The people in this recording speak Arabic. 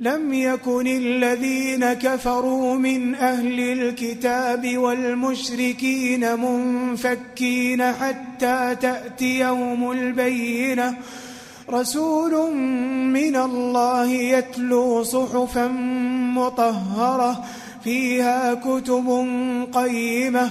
لم يكن الذين كفروا من أهل الكتاب والمشركين منفكين حتى تأتي يوم البينة. رسول من الله يتلو صحفا مطهرة فيها كتب قيمة.